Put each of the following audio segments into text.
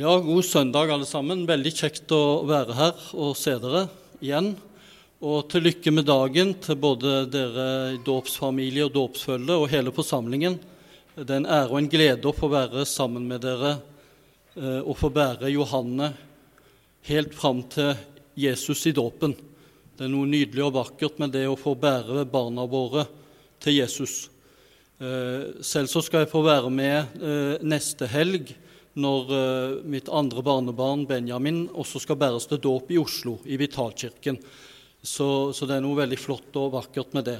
Ja, god søndag, alle sammen. Veldig kjekt å være her og se dere igjen. Og til lykke med dagen til både dere i dåpsfamilie og dåpsfølge og hele forsamlingen. Det er en ære og en glede å få være sammen med dere eh, og få bære Johanne helt fram til Jesus i dåpen. Det er noe nydelig og vakkert med det å få bære barna våre til Jesus. Eh, selv så skal jeg få være med eh, neste helg når uh, mitt andre barnebarn Benjamin også skal bæres til dåp i Oslo, i Vitalkirken. Så, så, det er noe veldig flott og vakkert med det.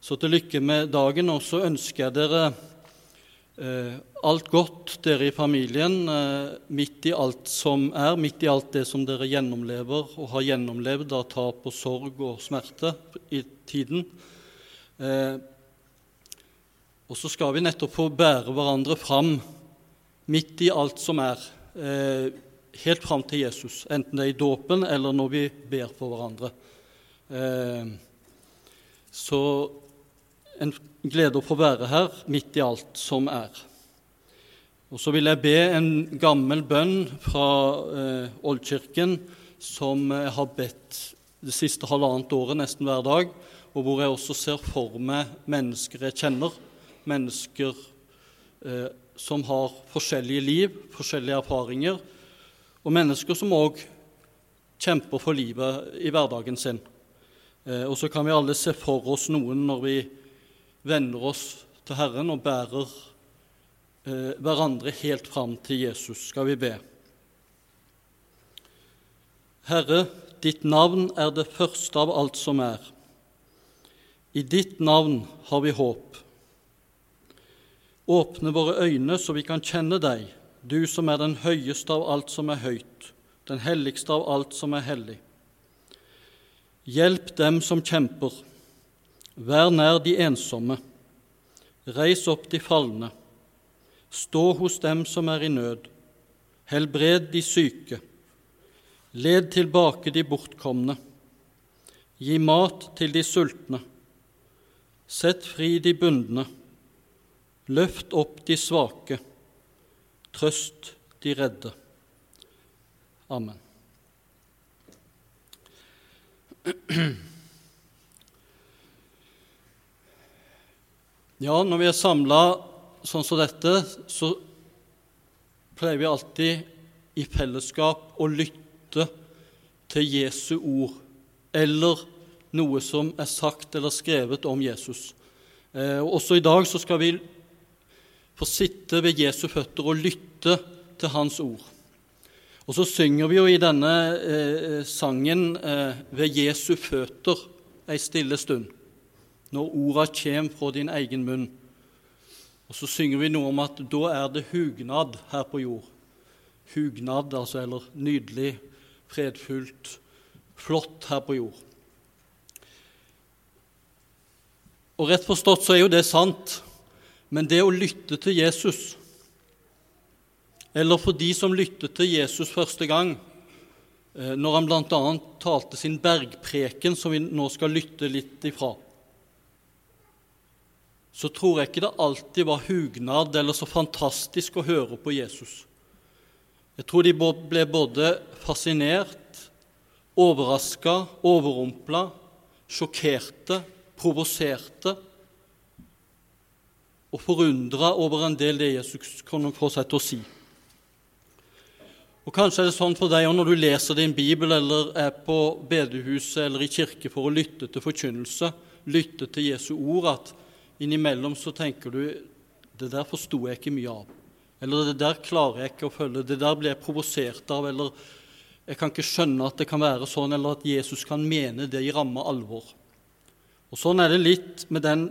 Så til lykke med dagen. Og så ønsker jeg dere uh, alt godt, dere i familien, uh, midt i alt som er, midt i alt det som dere gjennomlever og har gjennomlevd av tap og sorg og smerte i tiden. og så skal vi nettopp få bære hverandre fram midt i alt som er, eh, helt fram til Jesus, enten det er i dåpen eller når vi ber for hverandre. Eh, så en glede å få være her midt i alt som er. Og så vil jeg be en gammel bønn fra eh, Oldkirken som jeg har bedt det siste halvannet året nesten hver dag, og hvor jeg også ser for meg mennesker jeg kjenner, mennesker eh, som har forskjellige liv, forskjellige erfaringer, og mennesker som òg kjemper for livet i hverdagen sin. Eh, og så kan vi alle se for oss noen når vi vender oss til Herren og bærer eh, hverandre helt fram til Jesus, skal vi be. Herre, ditt navn er det første av alt som er. I ditt navn har vi håp. Åpne våre øyne så vi kan kjenne deg, du som er den høyeste av alt som er høyt, den helligste av alt som er hellig. Hjelp dem som kjemper, vær nær de ensomme, reis opp de falne, stå hos dem som er i nød, helbred de syke, led tilbake de bortkomne, gi mat til de sultne, sett fri de bundne Løft opp de svake, trøst de redde. Amen. Ja, når vi er samla sånn som dette, så pleier vi alltid i fellesskap å lytte til Jesu ord eller noe som er sagt eller skrevet om Jesus. Eh, også i dag så skal vi få sitte ved Jesu føtter og lytte til hans ord. Og så synger vi jo i denne eh, sangen eh, 'Ved Jesu føtter' ei stille stund, når orda kjem fra din egen munn. Og så synger vi noe om at da er det hugnad her på jord. Hugnad, altså, eller nydelig, fredfullt, flott her på jord. Og rett forstått så er jo det sant. Men det å lytte til Jesus, eller for de som lyttet til Jesus første gang, eh, når han bl.a. talte sin bergpreken, som vi nå skal lytte litt ifra, så tror jeg ikke det alltid var hugnad eller så fantastisk å høre på Jesus. Jeg tror de ble både fascinert, overraska, overrumpla, sjokkerte, provoserte og forundra over en del det Jesus kan få seg til å si. Og Kanskje er det sånn for deg òg når du leser din bibel eller er på bedehuset eller i kirke for å lytte til forkynnelse, lytte til Jesu ord, at innimellom så tenker du det der forsto jeg ikke mye av. Eller det der klarer jeg ikke å følge. Det der blir jeg provosert av. Eller jeg kan ikke skjønne at det kan være sånn, eller at Jesus kan mene det i ramme alvor. Og Sånn er det litt med den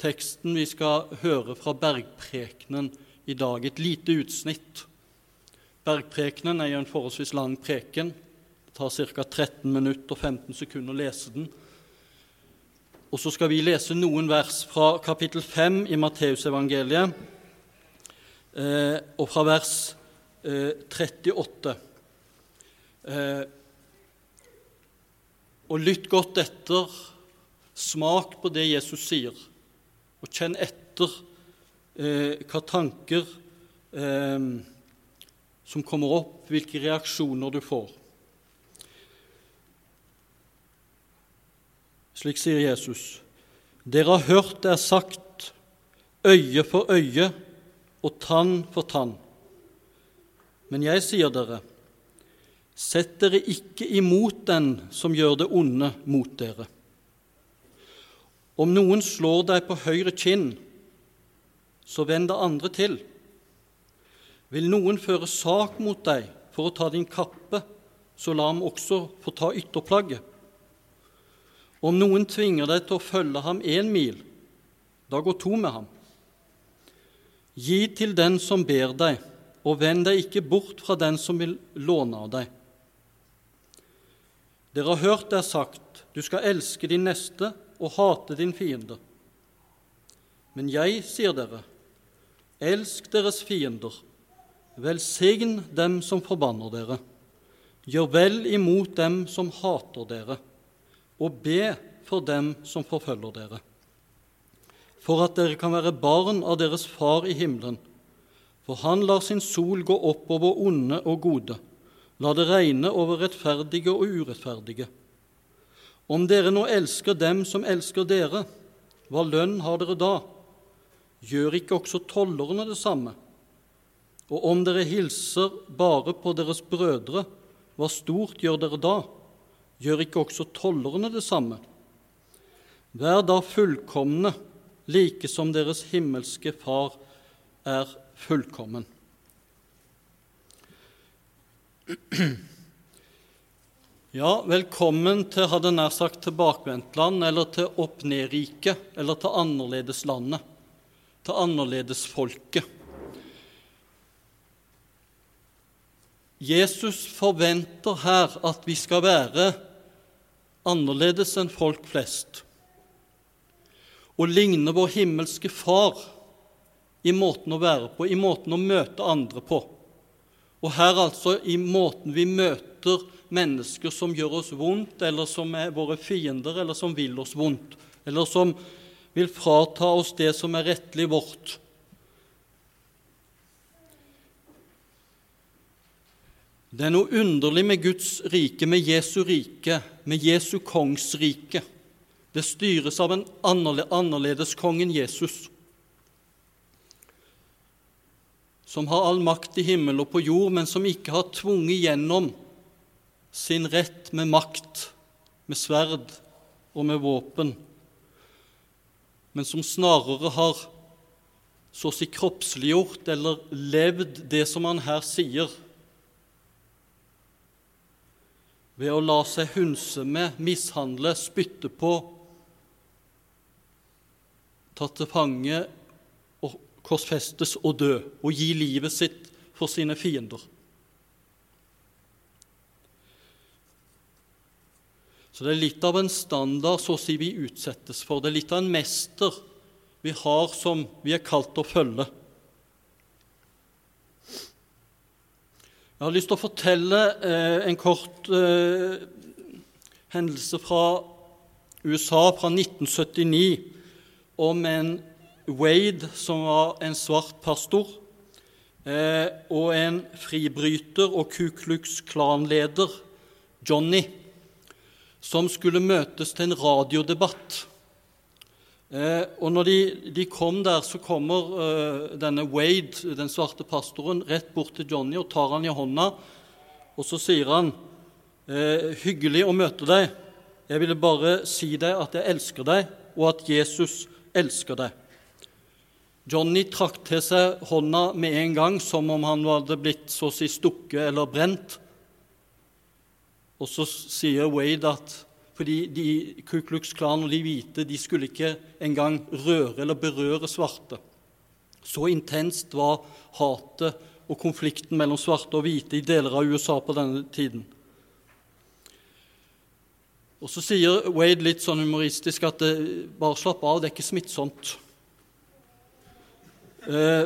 teksten vi skal høre fra Bergprekenen i dag. Et lite utsnitt. Bergprekenen er jo en forholdsvis lang preken. Det tar ca. 13 minutter og 15 sekunder å lese den. Og så skal vi lese noen vers fra kapittel 5 i Matteusevangeliet, eh, og fra vers eh, 38. Eh, og lytt godt etter, smak på det Jesus sier og kjenn etter eh, hva tanker eh, som kommer opp, hvilke reaksjoner du får. Slik sier Jesus. Dere har hørt det er sagt øye for øye og tann for tann. Men jeg sier dere, sett dere ikke imot den som gjør det onde mot dere. Om noen slår deg på høyre kinn, så vend det andre til. Vil noen føre sak mot deg for å ta din kappe, så la ham også få ta ytterplagget. Om noen tvinger deg til å følge ham én mil, da gå to med ham. Gi til den som ber deg, og vend deg ikke bort fra den som vil låne av deg. Dere har hørt det er sagt, du skal elske din neste og hate din fiende. Men jeg sier dere, elsk deres fiender, velsign dem som forbanner dere, gjør vel imot dem som hater dere og be for dem som forfølger dere, for at dere kan være barn av deres Far i himmelen. For han lar sin sol gå opp over onde og gode, la det regne over rettferdige og urettferdige. Om dere nå elsker dem som elsker dere, hva lønn har dere da? Gjør ikke også tollerne det samme? Og om dere hilser bare på deres brødre, hva stort gjør dere da? Gjør ikke også tollerne det samme? Vær da fullkomne, like som deres himmelske Far er fullkommen. Ja, velkommen til hadde nær sagt tilbakevendtland, eller til opp-ned-riket, eller til annerledeslandet, til annerledesfolket. Jesus forventer her at vi skal være annerledes enn folk flest og ligne vår himmelske Far i måten å være på, i måten å møte andre på. Og her altså i måten vi møter mennesker som gjør oss vondt, eller som er våre fiender, eller som vil oss vondt, eller som vil frata oss det som er rettelig vårt. Det er noe underlig med Guds rike, med Jesu rike, med Jesu kongsrike. Det styres av en annerledes kongen Jesus, som har all makt i himmel og på jord, men som ikke har tvunget gjennom sin rett med makt, med sverd og med våpen, men som snarere har så å si kroppsliggjort eller levd det som han her sier ved å la seg hunse med, mishandle, spytte på, ta til fange og korsfestes og dø, og gi livet sitt for sine fiender. Så det er litt av en standard så å si vi utsettes for. Det er litt av en mester vi har som vi er kalt å følge. Jeg har lyst til å fortelle eh, en kort eh, hendelse fra USA fra 1979 om en Wade som var en svart pastor, eh, og en fribryter og Ku Klux Klan-leder, Johnny, som skulle møtes til en radiodebatt. Eh, og når de, de, kom der, så kommer eh, denne Wade, den svarte pastoren, rett bort til Johnny og tar han i hånda. Og så sier han, eh, 'Hyggelig å møte deg. Jeg ville bare si deg at jeg elsker deg, og at Jesus elsker deg.' Johnny trakk til seg hånda med en gang, som om han hadde blitt så å si stukket eller brent. Og så sier Wade at fordi de, Ku Klux Klan og de hvite de skulle ikke engang røre eller berøre svarte. Så intenst var hatet og konflikten mellom svarte og hvite i deler av USA på denne tiden. Og Så sier Wade litt sånn humoristisk at det, bare slapp av, det er ikke smittsomt. Eh,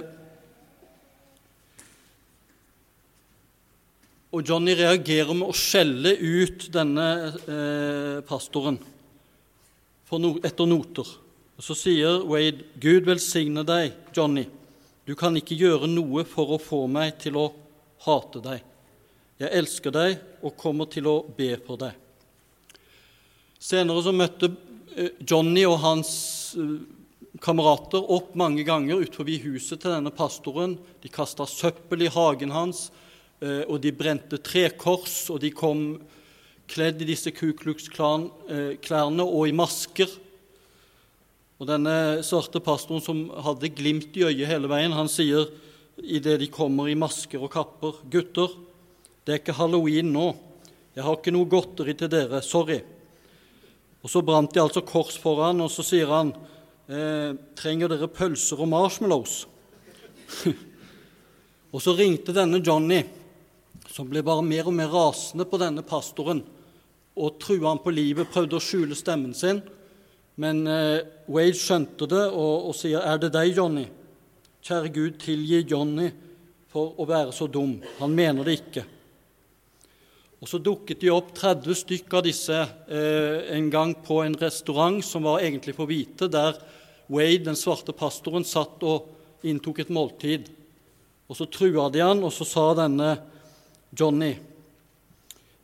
Og Johnny reagerer med å skjelle ut denne eh, pastoren no, etter noter. Og Så sier Wade, 'Gud velsigne deg, Johnny. Du kan ikke gjøre noe for å få meg til å hate deg. Jeg elsker deg og kommer til å be for deg. Senere så møtte eh, Johnny og hans eh, kamerater opp mange ganger utenfor huset til denne pastoren. De kasta søppel i hagen hans, og de brente tre kors, og de kom kledd i disse Ku Klux Klan-klærne og i masker. Og denne svarte pastoren som hadde glimt i øyet hele veien, han sier idet de kommer i masker og kapper, 'Gutter, det er ikke halloween nå. Jeg har ikke noe godteri til dere. Sorry.' Og Så brant de altså kors foran, og så sier han, eh, 'Trenger dere pølser og marshmallows?' og så ringte denne Johnny, som ble bare mer og mer rasende på denne pastoren, og trua han på livet, prøvde å skjule stemmen sin. Men eh, Wade skjønte det og, og sier, 'Er det deg, Johnny?' Kjære Gud, tilgi Johnny for å være så dum. Han mener det ikke. Og Så dukket de opp 30 stykker av disse eh, en gang på en restaurant som var egentlig for hvite, der Wade, den svarte pastoren, satt og inntok et måltid. Og Så trua de han, og så sa denne Johnny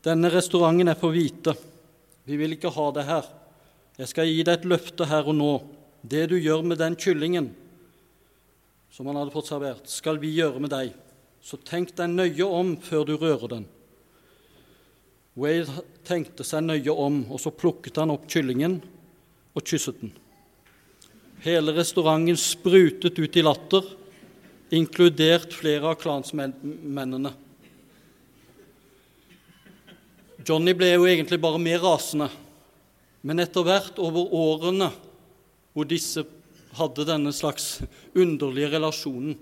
denne restauranten er for hvite. Vi vil ikke ha det her. Jeg skal gi deg et løfte her og nå. Det du gjør med den kyllingen som han hadde fått servert, skal vi gjøre med deg. Så tenk deg nøye om før du rører den. Wade tenkte seg nøye om, og så plukket han opp kyllingen og kysset den. Hele restauranten sprutet ut i latter, inkludert flere av klansmennene. Johnny ble jo egentlig bare mer rasende, men etter hvert over årene hvor disse hadde denne slags underlige relasjonen,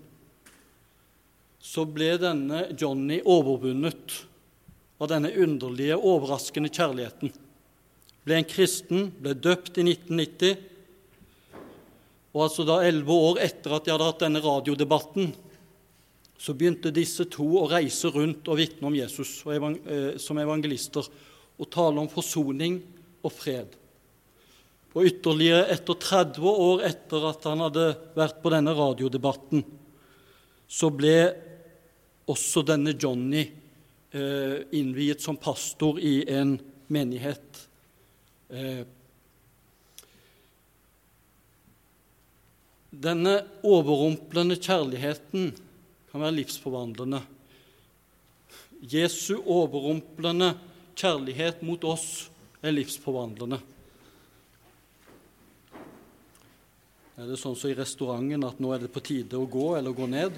så ble denne Johnny overvunnet av denne underlige, overraskende kjærligheten. Ble en kristen, ble døpt i 1990. Og altså da elleve år etter at de hadde hatt denne radiodebatten, så begynte disse to å reise rundt og vitne om Jesus evang eh, som evangelister og tale om forsoning og fred. Og ytterligere etter 30 år etter at han hadde vært på denne radiodebatten, så ble også denne Johnny eh, innviet som pastor i en menighet. Eh, denne overrumplende kjærligheten kan være livsforvandlende. Jesu overrumplende kjærlighet mot oss er livsforvandlende. Er det sånn som i restauranten at nå er det på tide å gå eller gå ned?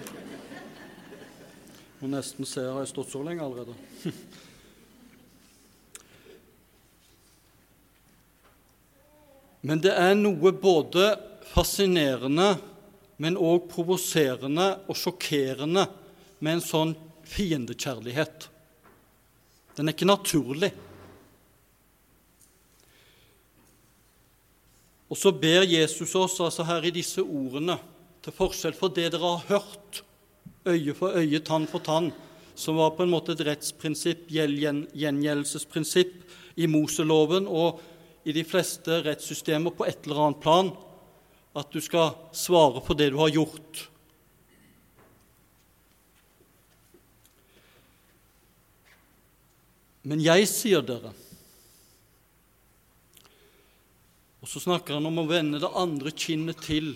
Må nesten se har jeg stått så lenge allerede. Men det er noe både fascinerende, men òg provoserende og sjokkerende med en sånn fiendekjærlighet. Den er ikke naturlig. Og så ber Jesus oss altså her i disse ordene, til forskjell fra det dere har hørt øye for øye, tann for tann, som var på en måte et rettsprinsipp, gjengjeldelsesprinsipp, i Moseloven og i de fleste rettssystemer på et eller annet plan, at du skal svare for det du har gjort. Men jeg sier dere Og så snakker han om å vende det andre kinnet til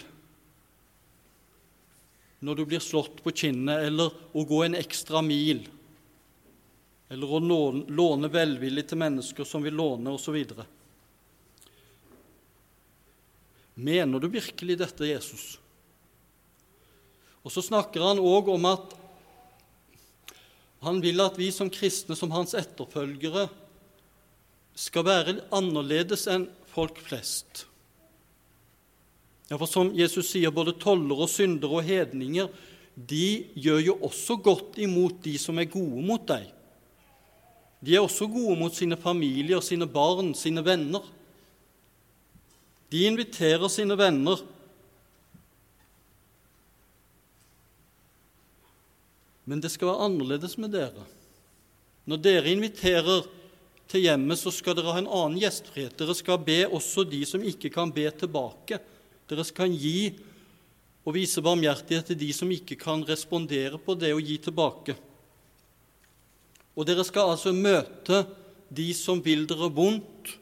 når du blir slått på kinnet, eller å gå en ekstra mil, eller å låne velvillig til mennesker som vil låne, osv. Mener du virkelig dette, Jesus? Og så snakker han òg om at han vil at vi som kristne, som hans etterfølgere, skal være annerledes enn folk flest. Ja, for som Jesus sier, både tollere og syndere og hedninger de gjør jo også godt imot de som er gode mot deg. De er også gode mot sine familier, sine barn, sine venner. De inviterer sine venner. Men det skal være annerledes med dere. Når dere inviterer til hjemmet, så skal dere ha en annen gjestfrihet. Dere skal be også de som ikke kan be tilbake. Dere skal gi og vise barmhjertighet til de som ikke kan respondere på det å gi tilbake. Og dere skal altså møte de som vil dere vondt,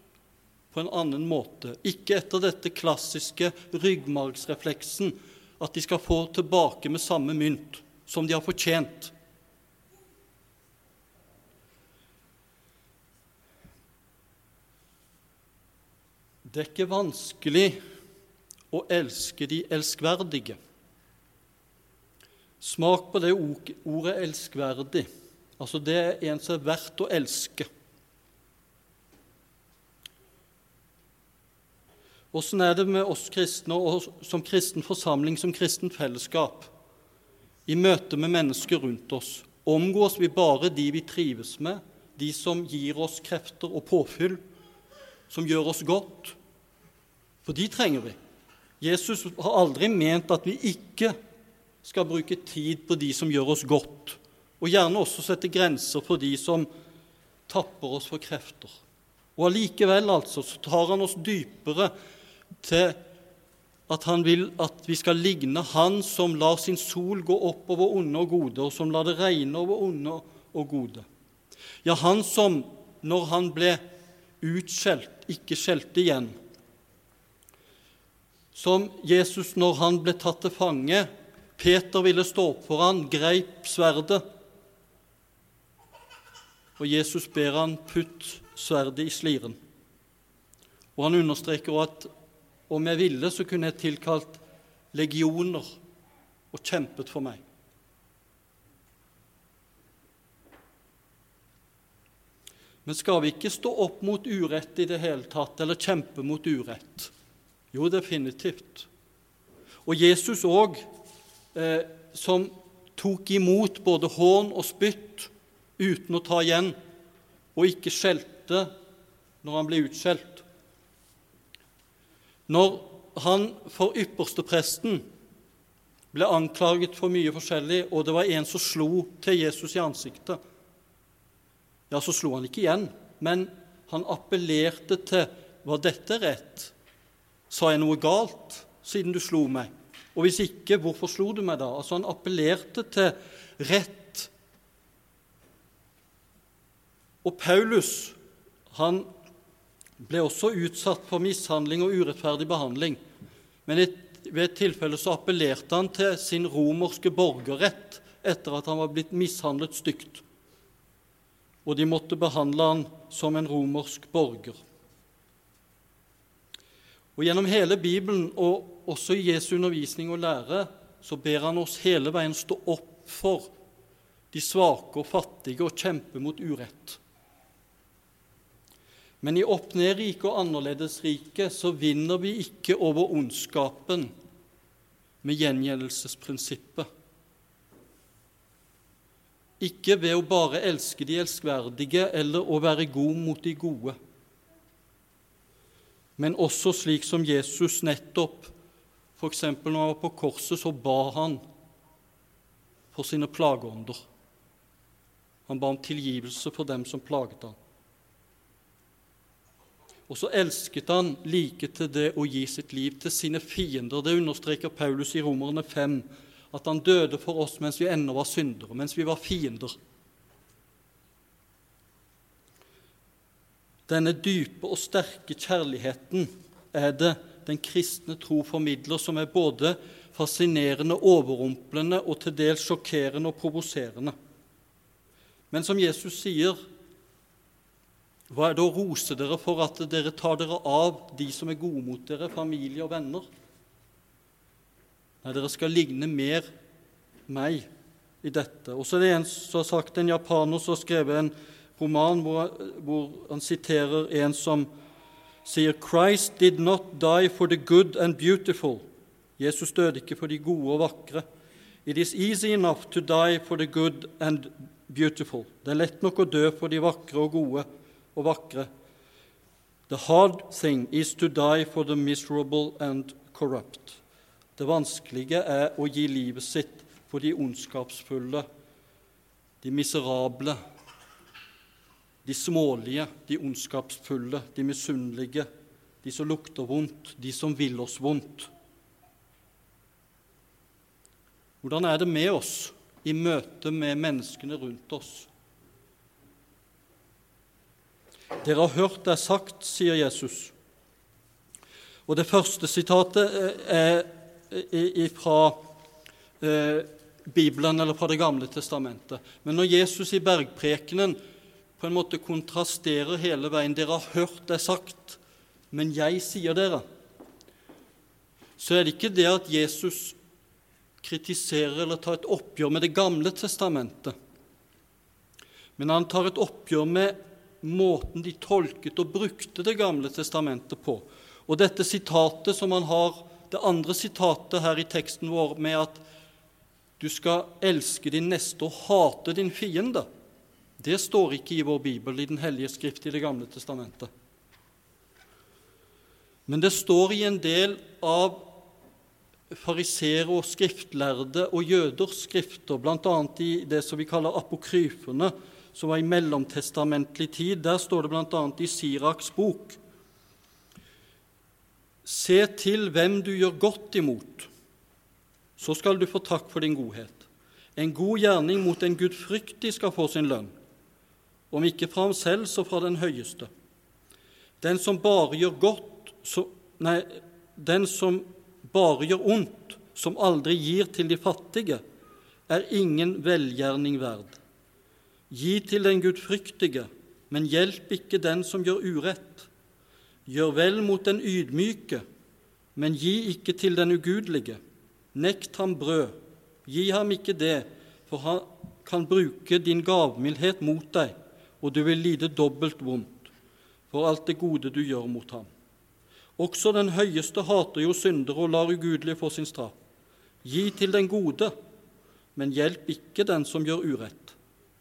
på en annen måte. Ikke etter dette klassiske ryggmargsrefleksen at de skal få tilbake med samme mynt som de har fortjent. Det er ikke vanskelig å elske de elskverdige. Smak på det ordet 'elskverdig'. Altså, det er en som er verdt å elske. Åssen er det med oss kristne og som kristen forsamling, som kristen fellesskap, i møte med mennesker rundt oss? Omgås vi bare de vi trives med, de som gir oss krefter og påfyll, som gjør oss godt? For de trenger vi. Jesus har aldri ment at vi ikke skal bruke tid på de som gjør oss godt, og gjerne også sette grenser for de som tapper oss for krefter. Og allikevel altså, så tar han oss dypere til at han vil at vi skal ligne Han som lar sin sol gå opp over onde og gode, og som lar det regne over onde og gode. Ja, han som, når han ble utskjelt, ikke skjelte igjen. Som Jesus, når han ble tatt til fange, Peter ville stå opp for han, greip sverdet. Og Jesus ber han putt sverdet i sliren. Og han understreker også at om jeg ville, så kunne jeg tilkalt legioner og kjempet for meg. Men skal vi ikke stå opp mot urett i det hele tatt, eller kjempe mot urett? Jo, definitivt. Og Jesus òg, eh, som tok imot både hån og spytt uten å ta igjen, og ikke skjelte når han ble utskjelt. Når han for ypperstepresten ble anklaget for mye forskjellig, og det var en som slo til Jesus i ansiktet, ja, så slo han ikke igjen, men han appellerte til Var dette rett? Sa jeg noe galt siden du slo meg? Og hvis ikke, hvorfor slo du meg da? Altså, han appellerte til rett. Og Paulus han ble også utsatt for mishandling og urettferdig behandling. Men ved et tilfelle så appellerte han til sin romerske borgerrett etter at han var blitt mishandlet stygt. Og de måtte behandle han som en romersk borger. Og Gjennom hele Bibelen, og også i Jesu undervisning og lære, så ber han oss hele veien stå opp for de svake og fattige og kjempe mot urett. Men i opp-ned-riket og annerledesriket så vinner vi ikke over ondskapen med gjengjeldelsesprinsippet. Ikke ved å bare elske de elskverdige eller å være god mot de gode, men også slik som Jesus nettopp F.eks. når han var på korset, så ba han for sine plageånder. Han ba om tilgivelse for dem som plaget ham. Og så elsket han like til det å gi sitt liv til sine fiender. Det understreker Paulus i Romerne 5, at han døde for oss mens vi ennå var syndere, mens vi var fiender. Denne dype og sterke kjærligheten er det den kristne tro formidler, som er både fascinerende, overrumplende og til dels sjokkerende og provoserende. Men som Jesus sier, hva er det å rose dere for at dere tar dere av de som er gode mot dere, familie og venner? Nei, dere skal ligne mer meg i dette. Og så er det en som har sagt, en japaner som har skrevet en roman hvor, hvor han siterer en som sier Christ did not die for the good and beautiful. Jesus døde ikke for de gode og vakre. It is easy enough to die for the good and beautiful. Det er lett nok å dø for de vakre og gode og vakre. The hard thing is to die for the miserable and corrupt. Det vanskelige er å gi livet sitt for de ondskapsfulle, de miserable, de smålige, de ondskapsfulle, de misunnelige, de som lukter vondt, de som vil oss vondt. Hvordan er det med oss i møte med menneskene rundt oss? Dere har hørt det sagt, sier Jesus. Og det første sitatet eh, er fra eh, Bibelen eller fra Det gamle testamentet. Men når Jesus i bergprekenen på en måte kontrasterer hele veien Dere har hørt det sagt, men jeg sier dere så er det ikke det at Jesus kritiserer eller tar et oppgjør med Det gamle testamentet, men han tar et oppgjør med måten de tolket og brukte Det gamle testamentet på. Og dette sitatet som han har, det andre sitatet her i teksten vår med at du skal elske din neste og hate din fiende, det står ikke i vår bibel, i Den hellige skrift i Det gamle testamentet. Men det står i en del av fariseere og skriftlærde og jøders skrifter, bl.a. i det som vi kaller apokryfene, som var i mellomtestamentlig tid. Der står det bl.a. i Siraks bok Se til hvem du gjør godt imot, så skal du få takk for din godhet. En god gjerning mot en gudfryktig skal få sin lønn, om ikke fra ham selv, så fra den høyeste. Den som bare gjør godt, så, nei, den som bare gjør ondt, som aldri gir til de fattige, er ingen velgjerning verd. Gi til den gudfryktige, men hjelp ikke den som gjør urett. Gjør vel mot den ydmyke, men gi ikke til den ugudelige. Nekt ham brød, gi ham ikke det, for han kan bruke din gavmildhet mot deg, og du vil lide dobbelt vondt for alt det gode du gjør mot ham. Også den høyeste hater jo syndere og lar ugudelige få sin straff. Gi til den gode, men hjelp ikke den som gjør urett.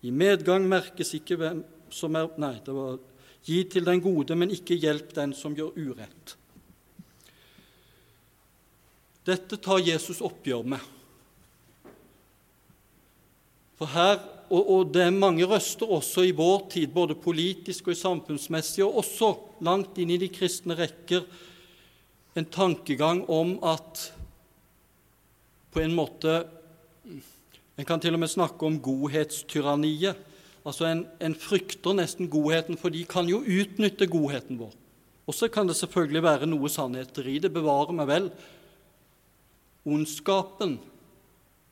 I medgang merkes ikke hvem som er Nei, det var Gi til den gode, men ikke hjelp den som gjør urett. Dette tar Jesus oppgjør med. For her, og, og, det er mange røster også i vår tid, både politisk og i samfunnsmessig, og også langt inn i de kristne rekker, en tankegang om at på en måte En kan til og med snakke om godhetstyranniet. Altså en, en frykter nesten godheten, for de kan jo utnytte godheten vår. Og så kan det selvfølgelig være noe sannheter i det. Bevarer meg vel. Ondskapen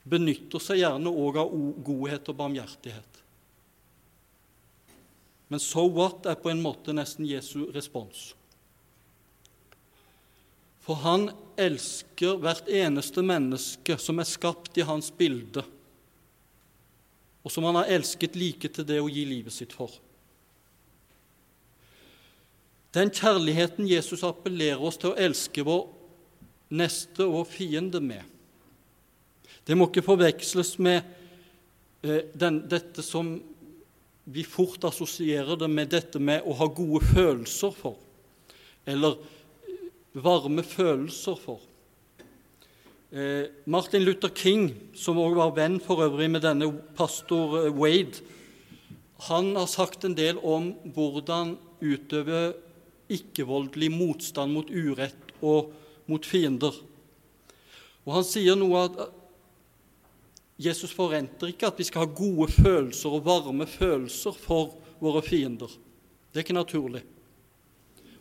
benytter seg gjerne òg av godhet og barmhjertighet. Men so what er på en måte nesten Jesu respons. For han elsker hvert eneste menneske som er skapt i hans bilde, og som han har elsket like til det å gi livet sitt for. Den kjærligheten Jesus appellerer oss til å elske vår neste og fiende med, det må ikke forveksles med eh, den, dette som vi fort assosierer det med dette med å ha gode følelser for, eller varme følelser for. Eh, Martin Luther King, som også var venn for øvrig med denne pastor eh, Wade, han har sagt en del om hvordan utøve ikke-voldelig motstand mot urett og mot fiender. Og Han sier noe at Jesus forventer ikke at vi skal ha gode følelser og varme følelser for våre fiender. Det er ikke naturlig.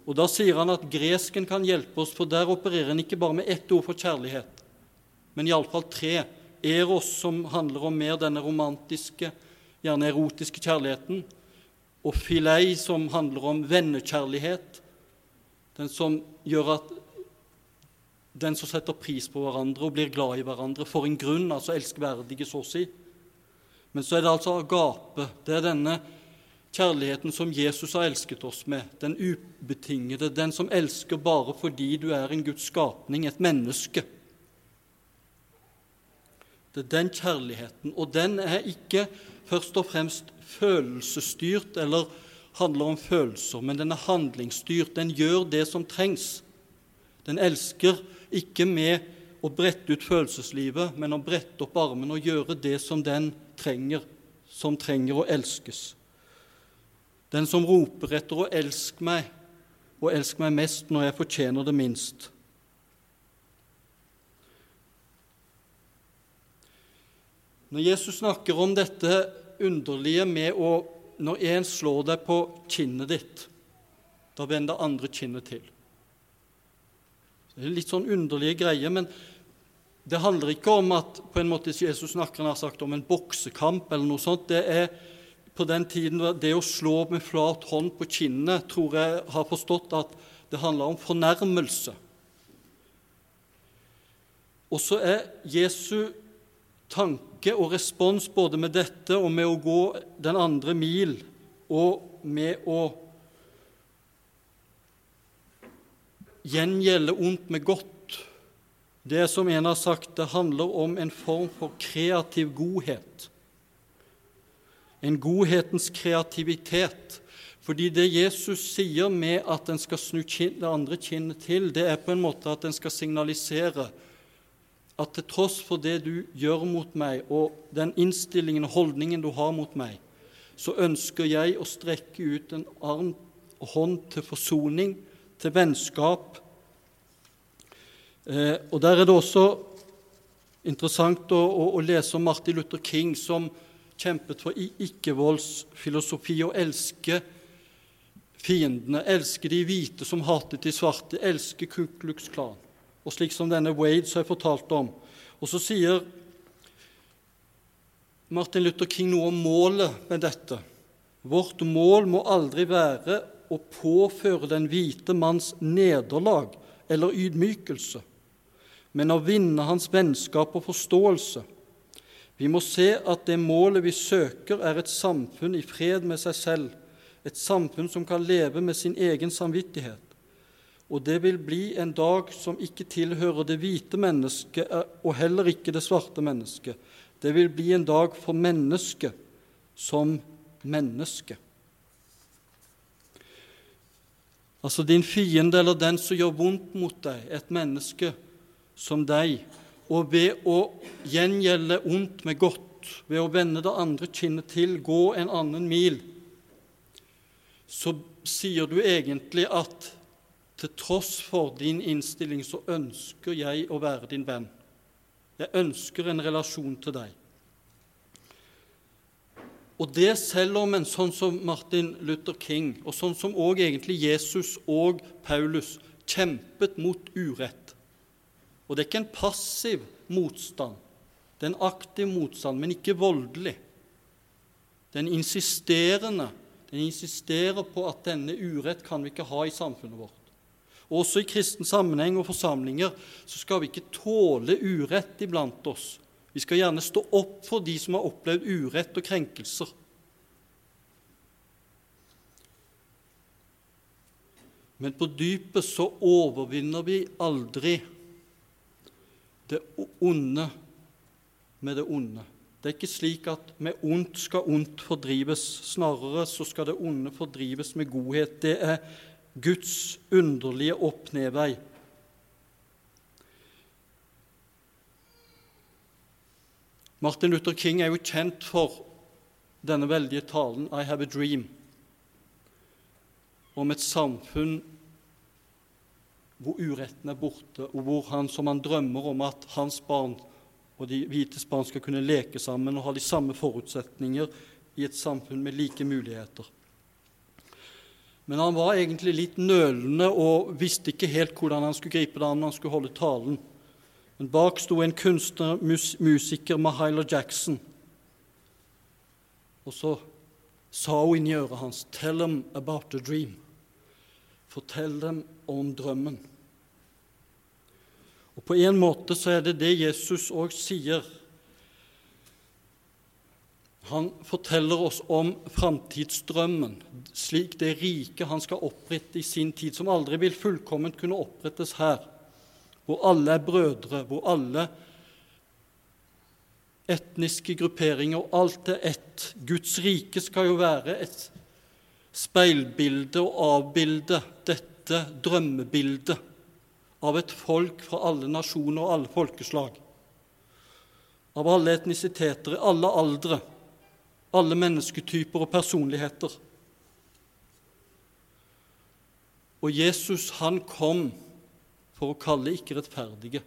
Og Da sier han at gresken kan hjelpe oss, for der opererer en ikke bare med ett ord for kjærlighet, men iallfall tre. Eros, som handler om mer denne romantiske, gjerne erotiske kjærligheten, og filei, som handler om vennekjærlighet, den som gjør at den som setter pris på hverandre og blir glad i hverandre for en grunn, altså elskverdige, så å si. Men så er det altså agape. Det er denne kjærligheten som Jesus har elsket oss med, den ubetingede, den som elsker bare fordi du er en Guds skapning, et menneske. Det er den kjærligheten, og den er ikke først og fremst følelsesstyrt eller handler om følelser, men den er handlingsstyrt. Den gjør det som trengs. Den elsker ikke med å brette ut følelseslivet, men å brette opp armene og gjøre det som den trenger, som trenger å elskes. Den som roper etter å elske meg, og elske meg mest når jeg fortjener det minst. Når Jesus snakker om dette underlige med å når en slår deg på kinnet ditt, da vender andre kinnet til. Det er litt sånn underlige greier, men det handler ikke om at på en måte Jesus snakker har sagt om en boksekamp eller noe sånt. Det er på den tiden det å slå med flat hånd på kinnet tror jeg har forstått at det handler om fornærmelse. Og så er Jesu tanke og respons både med dette og med å gå den andre mil og med å gjengjelde ondt med godt. Det som en har sagt, det handler om en form for kreativ godhet. En godhetens kreativitet. Fordi det Jesus sier med at en skal snu det andre kinnet til, det er på en måte at en skal signalisere at til tross for det du gjør mot meg, og den innstillingen og holdningen du har mot meg, så ønsker jeg å strekke ut en arm og hånd til forsoning, til vennskap. Eh, og Der er det også interessant å, å, å, lese om Martin Luther King, som kjempet for ikke-voldsfilosofi og elske fiendene, elske de hvite som hatet de svarte, elske Ku Klux Klan. Og slik som denne Wade som jeg fortalte om. Og så sier Martin Luther King noe om målet med dette. Vårt mål må aldri være å påføre den hvite manns nederlag eller ydmykelse, men å vinne hans vennskap og forståelse. Vi må se at det målet vi søker, er et samfunn i fred med seg selv, et samfunn som kan leve med sin egen samvittighet. Og det vil bli en dag som ikke tilhører det hvite mennesket eh, og heller ikke det svarte mennesket. Det vil bli en dag for mennesket som menneske. Altså din fiende eller den som gjør vondt mot deg, et menneske som deg. Og ved å gjengjelde ondt med godt, ved å vende det andre kinnet til, gå en annen mil, så sier du egentlig at til tross for din innstilling så ønsker jeg å være din venn. Jeg ønsker en relasjon til deg. Og det selv om en sånn som Martin Luther King, og sånn som også egentlig Jesus og Paulus, kjempet mot urett. Og det er ikke en passiv motstand, det er en aktiv motstand, men ikke voldelig. Den insisterende. Den insisterer på at denne urett kan vi ikke ha i samfunnet vårt. Også i kristen sammenheng og forsamlinger så skal vi ikke tåle urett iblant oss. Vi skal gjerne stå opp for de som har opplevd urett og krenkelser. Men på dypet så overvinner vi aldri det onde med det onde. Det er ikke slik at med ondt skal ondt fordrives. Snarere så skal det onde fordrives med godhet. Det er Guds underlige opp-ned-vei. Martin Luther King er jo kjent for denne veldige talen 'I have a dream' om et samfunn hvor uretten er borte, og hvor han, som han drømmer om at hans barn og de hvites barn skal kunne leke sammen og ha de samme forutsetninger i et samfunn med like muligheter. Men han var egentlig litt nølende og visste ikke helt hvordan han skulle gripe det an når han skulle holde talen. Men bak sto en kunstner, mus, musiker, Mahaila Jackson. Og så sa hun inni øret hans, 'Tell them about the dream'. Fortell dem om drømmen. Og På en måte så er det det Jesus òg sier. Han forteller oss om framtidsdrømmen, slik det riket han skal opprette i sin tid, som aldri vil fullkomment kunne opprettes her hvor alle er brødre, hvor alle etniske grupperinger og alt er ett. Guds rike skal jo være et speilbilde og avbilde dette drømmebildet av et folk fra alle nasjoner og alle folkeslag, av alle etnisiteter, alle aldre, alle mennesketyper og personligheter. Og Jesus, han kom for å kalle ikke rettferdige,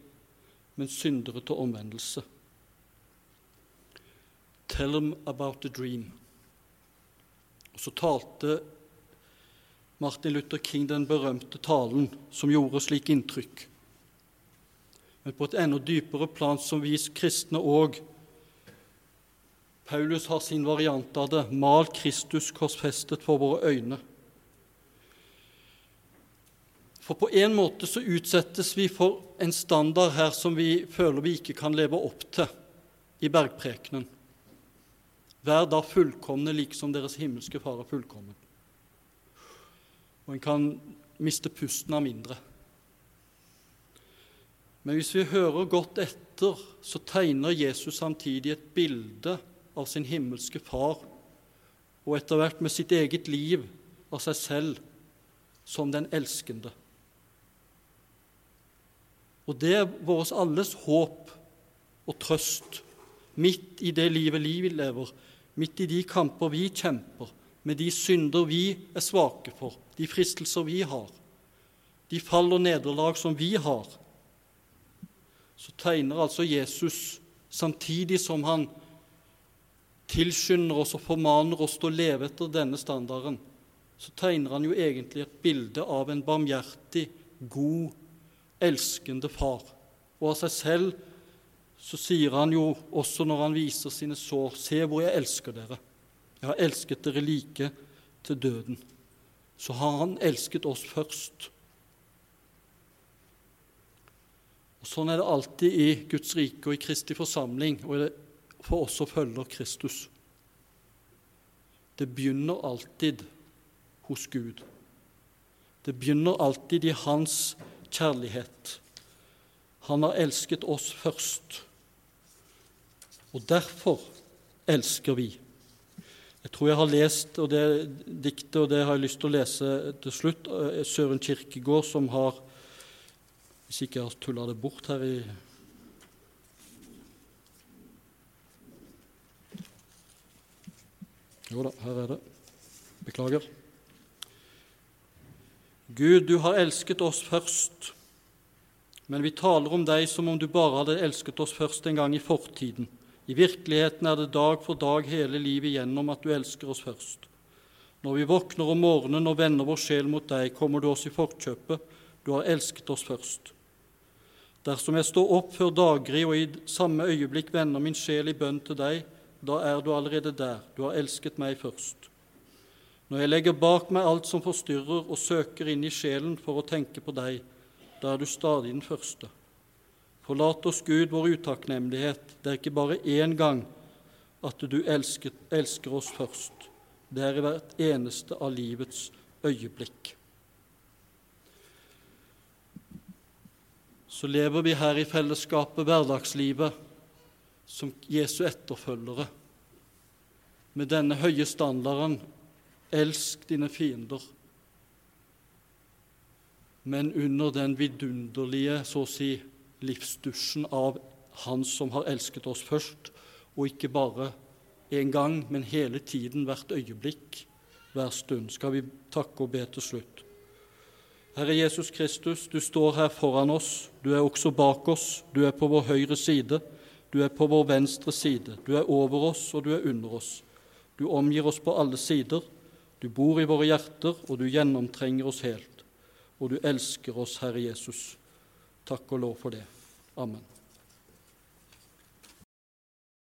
men syndere til omvendelse. Tell them about the dream. Og så talte Martin Luther King den berømte talen som gjorde slik inntrykk. Men på et enda dypere plan som vi kristne òg Paulus har sin variant av det. Mal Kristus korsfestet for våre øyne. For på en måte så utsettes vi for en standard her som vi føler vi ikke kan leve opp til i bergprekenen. Vær da fullkomne liksom deres himmelske Far er fullkommen. Og en kan miste pusten av mindre. Men hvis vi hører godt etter, så tegner Jesus samtidig et bilde av sin himmelske Far, og etter hvert med sitt eget liv av seg selv som den elskende. Og det er vårt alles håp og trøst. Midt i det livet vi lever, midt i de kamper vi kjemper, med de synder vi er svake for, de fristelser vi har, de fall og nederlag som vi har, så tegner altså Jesus, samtidig som han tilskynder oss og formaner oss til å leve etter denne standarden, så tegner han jo egentlig et bilde av en barmhjertig, god, elskende far. Og av seg selv så sier han jo også når han viser sine sår, se hvor jeg elsker dere. Jeg har elsket dere like til døden. Så har han elsket oss først. Og Sånn er det alltid i Guds rike og i Kristi forsamling og for oss som følger Kristus. Det begynner alltid hos Gud. Det begynner alltid i Hans kjærlighet. Han har elsket oss først, og derfor elsker vi. Jeg tror jeg har lest og det diktet, og det har jeg lyst til å lese til slutt, eh, Søren Kirkegård, som har Hvis ikke jeg har tulla det bort her i Jo da, her er det. Beklager. Gud, du har elsket oss først, men vi taler om deg som om du bare hadde elsket oss først en gang i fortiden. I virkeligheten er det dag for dag hele livet igjennom at du elsker oss først. Når vi våkner om morgenen og vender vår sjel mot deg, kommer du oss i forkjøpet. Du har elsket oss først. Dersom jeg står opp før daggry og i samme øyeblikk vender min sjel i bønn til deg, da er du allerede der. Du har elsket meg først. Når jeg legger bak meg alt som forstyrrer, og søker inn i sjelen for å tenke på deg, da er du stadig den første. Forlat oss, Gud, vår utakknemlighet. Det er ikke bare én gang at du elsker, elsker oss først. Det er i hvert eneste av livets øyeblikk. Så lever vi her i fellesskapet, hverdagslivet, som Jesu etterfølgere, med denne høye standarden Elsk dine fiender. Men under den vidunderlige, så å si, livsdusjen av Han som har elsket oss først, og ikke bare en gang, men hele tiden, hvert øyeblikk, hver stund, skal vi takke og be til slutt. Herre Jesus Kristus, du står her foran oss, du er også bak oss, du er på vår høyre side, du er på vår venstre side, du er over oss, og du er under oss. Du omgir oss på alle sider, du bor i våre hjerter, og du gjennomtrenger oss helt. Og du elsker oss, Herre Jesus. Takk og lov for det. Amen.